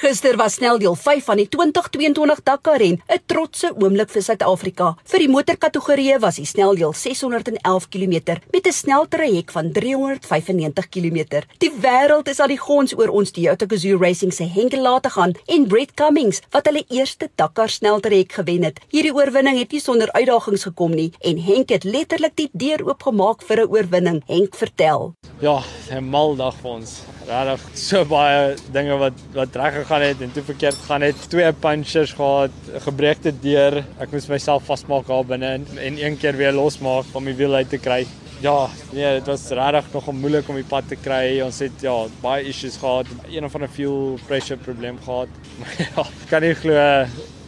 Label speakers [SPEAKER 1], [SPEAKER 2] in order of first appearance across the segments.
[SPEAKER 1] Gister was sneldeel 5 van die 2022 Dakar ren, 'n trotse oomblik vir Suid-Afrika. Vir die motorkategorie was die sneldeel 611 km met 'n sneltraject van 395 km. Die wêreld is al die gons oor ons Toyota Gazoo Racing se Henk Laat gaan en Brett Cummings wat hulle eerste Dakar sneltraject gewen het. Hierdie oorwinning het nie sonder uitdagings gekom nie en Henk het letterlik die deur oopgemaak vir 'n oorwinning. Henk vertel.
[SPEAKER 2] Ja, 'n mal dag vir ons. Regtig so baie dinge wat wat reg gegaan het en toe verkeerd gegaan het. Twee punchers gehad, gebreekte deur. Ek moes myself vasmaak daar binne en een keer weer losmaak om die wiel uit te kry. Ja, nee, dit was regtig nog moeilik om die pad te kry. Ons het ja, baie issues gehad. Een of ander fuel pressure probleem gehad. Maar ja, kan nie glo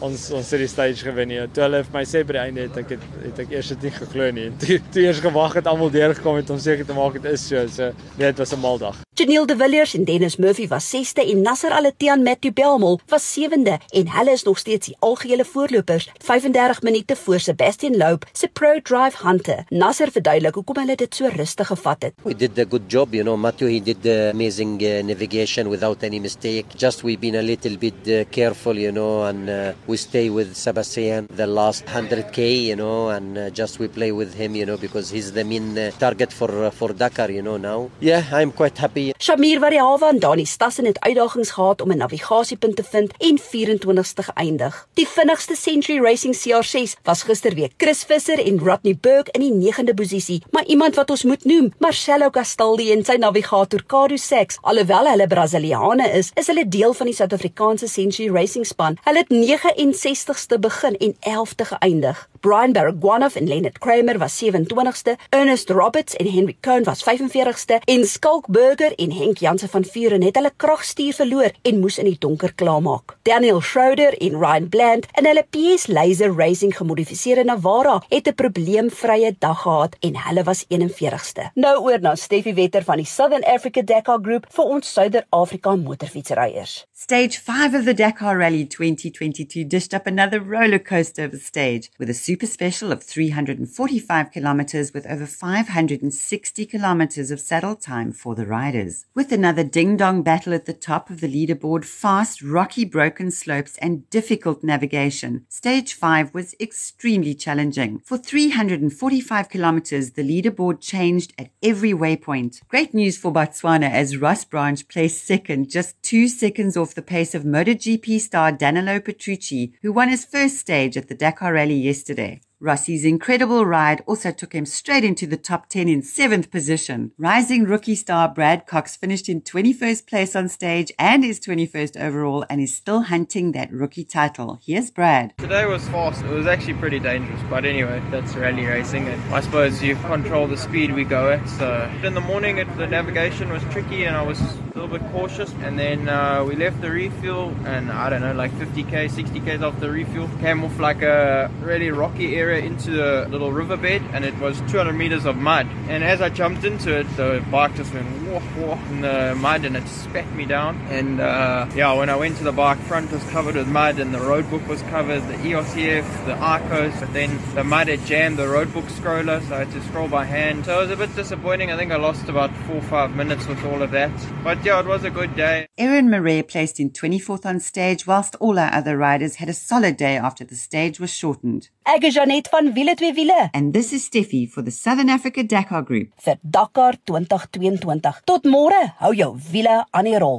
[SPEAKER 2] ons ons het die stage gewen nie. Toe hulle vir my sê by die einde het ek het, het ek eers dit nie geglo nie. Toe, toe eers gewag het almal deurgekom het om seker te maak dit is so. So nee, dit was 'n mal dag.
[SPEAKER 1] Janiel de Villiers en Dennis Murphy was 6ste en Nasser Al-Attiyah Matthew Belmol was 7de en hulle is nog steeds die algehele voorlopers 35 minute voor Sebastian Loeb se Pro Drive Hunter. Nasser verduidelik hoekom hulle dit so rustig gevat het.
[SPEAKER 3] We did a good job, you know. Matthew he did the amazing uh, navigation without any mistake. Just we've been a little bit uh, careful, you know, and uh, we stay with Sebastian the last 100k, you know, and uh, just we play with him, you know, because he's the main uh, target for uh, for Dakar, you know. Now, yeah, I'm quite happy.
[SPEAKER 1] Shamir Variawa en Dani Stassen het uitdagings gehad om 'n navigasiepunt te vind en 24ste geëindig. Die vinnigste Century Racing CR6 was gisterweek Chris Visser en Rodney Burke in die 9de posisie, maar iemand wat ons moet noem, Marcelo Castaldi en sy navigator Cadu Sachs, alhoewel hulle Brasiliane is, is hulle deel van die Suid-Afrikaanse Century Racing span. Hulle het 69ste begin en 11de geëindig. Brian Baragwanath en Leonard Kramer was 27ste, Ernest Roberts en Henry Cohn was 45ste en Skalk Burger en Henk Jansen van Vuren het hulle kragstuur verloor en moes in die donker klaarmaak. Daniel Schroeder en Ryan Bland en hulle PS Laser Racing gemodifiseerde Navara het 'n probleemvrye dag gehad en hulle was 41ste. Nou oor na Steffi Wetter van die Southern Africa Dakar Group vir ons Suider-Afrika motorfietsryers.
[SPEAKER 4] Stage 5 of the Dakar Rally 2022 dished up another roller coaster of a stage with a super special of 345 kilometers with over 560 kilometers of saddle time for the riders. With another ding dong battle at the top of the leaderboard, fast, rocky, broken slopes, and difficult navigation, stage 5 was extremely challenging. For 345 kilometers, the leaderboard changed at every waypoint. Great news for Botswana as Ross Branch placed second, just two seconds off the pace of MotoGP star Danilo Petrucci, who won his first stage at the Dakar Rally yesterday. Rossi's incredible ride also took him straight into the top 10 in seventh position. Rising rookie star Brad Cox finished in 21st place on stage and is 21st overall and is still hunting that rookie title. Here's Brad.
[SPEAKER 5] Today was fast. It was actually pretty dangerous, but anyway, that's rally racing. And I suppose you control the speed we go at. So in the morning, it, the navigation was tricky and I was a little bit cautious. And then uh, we left the refuel and I don't know, like 50k, 60k off the refuel. Came off like a really rocky area into the little riverbed and it was 200 meters of mud. And as I jumped into it, the bike just went whoa, whoa in the mud and it spat me down. And uh, yeah, when I went to the bike, front was covered with mud and the road book was covered, the EOCF, the Arcos, but then the mud had jammed the road book scroller, so I had to scroll by hand. So it was a bit disappointing. I think I lost about four or five minutes with all of that. But yeah, it was a good day.
[SPEAKER 4] Erin Murray placed in 24th on stage, whilst all our other riders had a solid day after the stage was shortened.
[SPEAKER 1] Ek is Janet van Wiele twee wiele
[SPEAKER 4] And this is Steffi for the Southern Africa Dakar Group.
[SPEAKER 1] vir Dakar 2022. Tot môre, hou jou wiele aan die rol.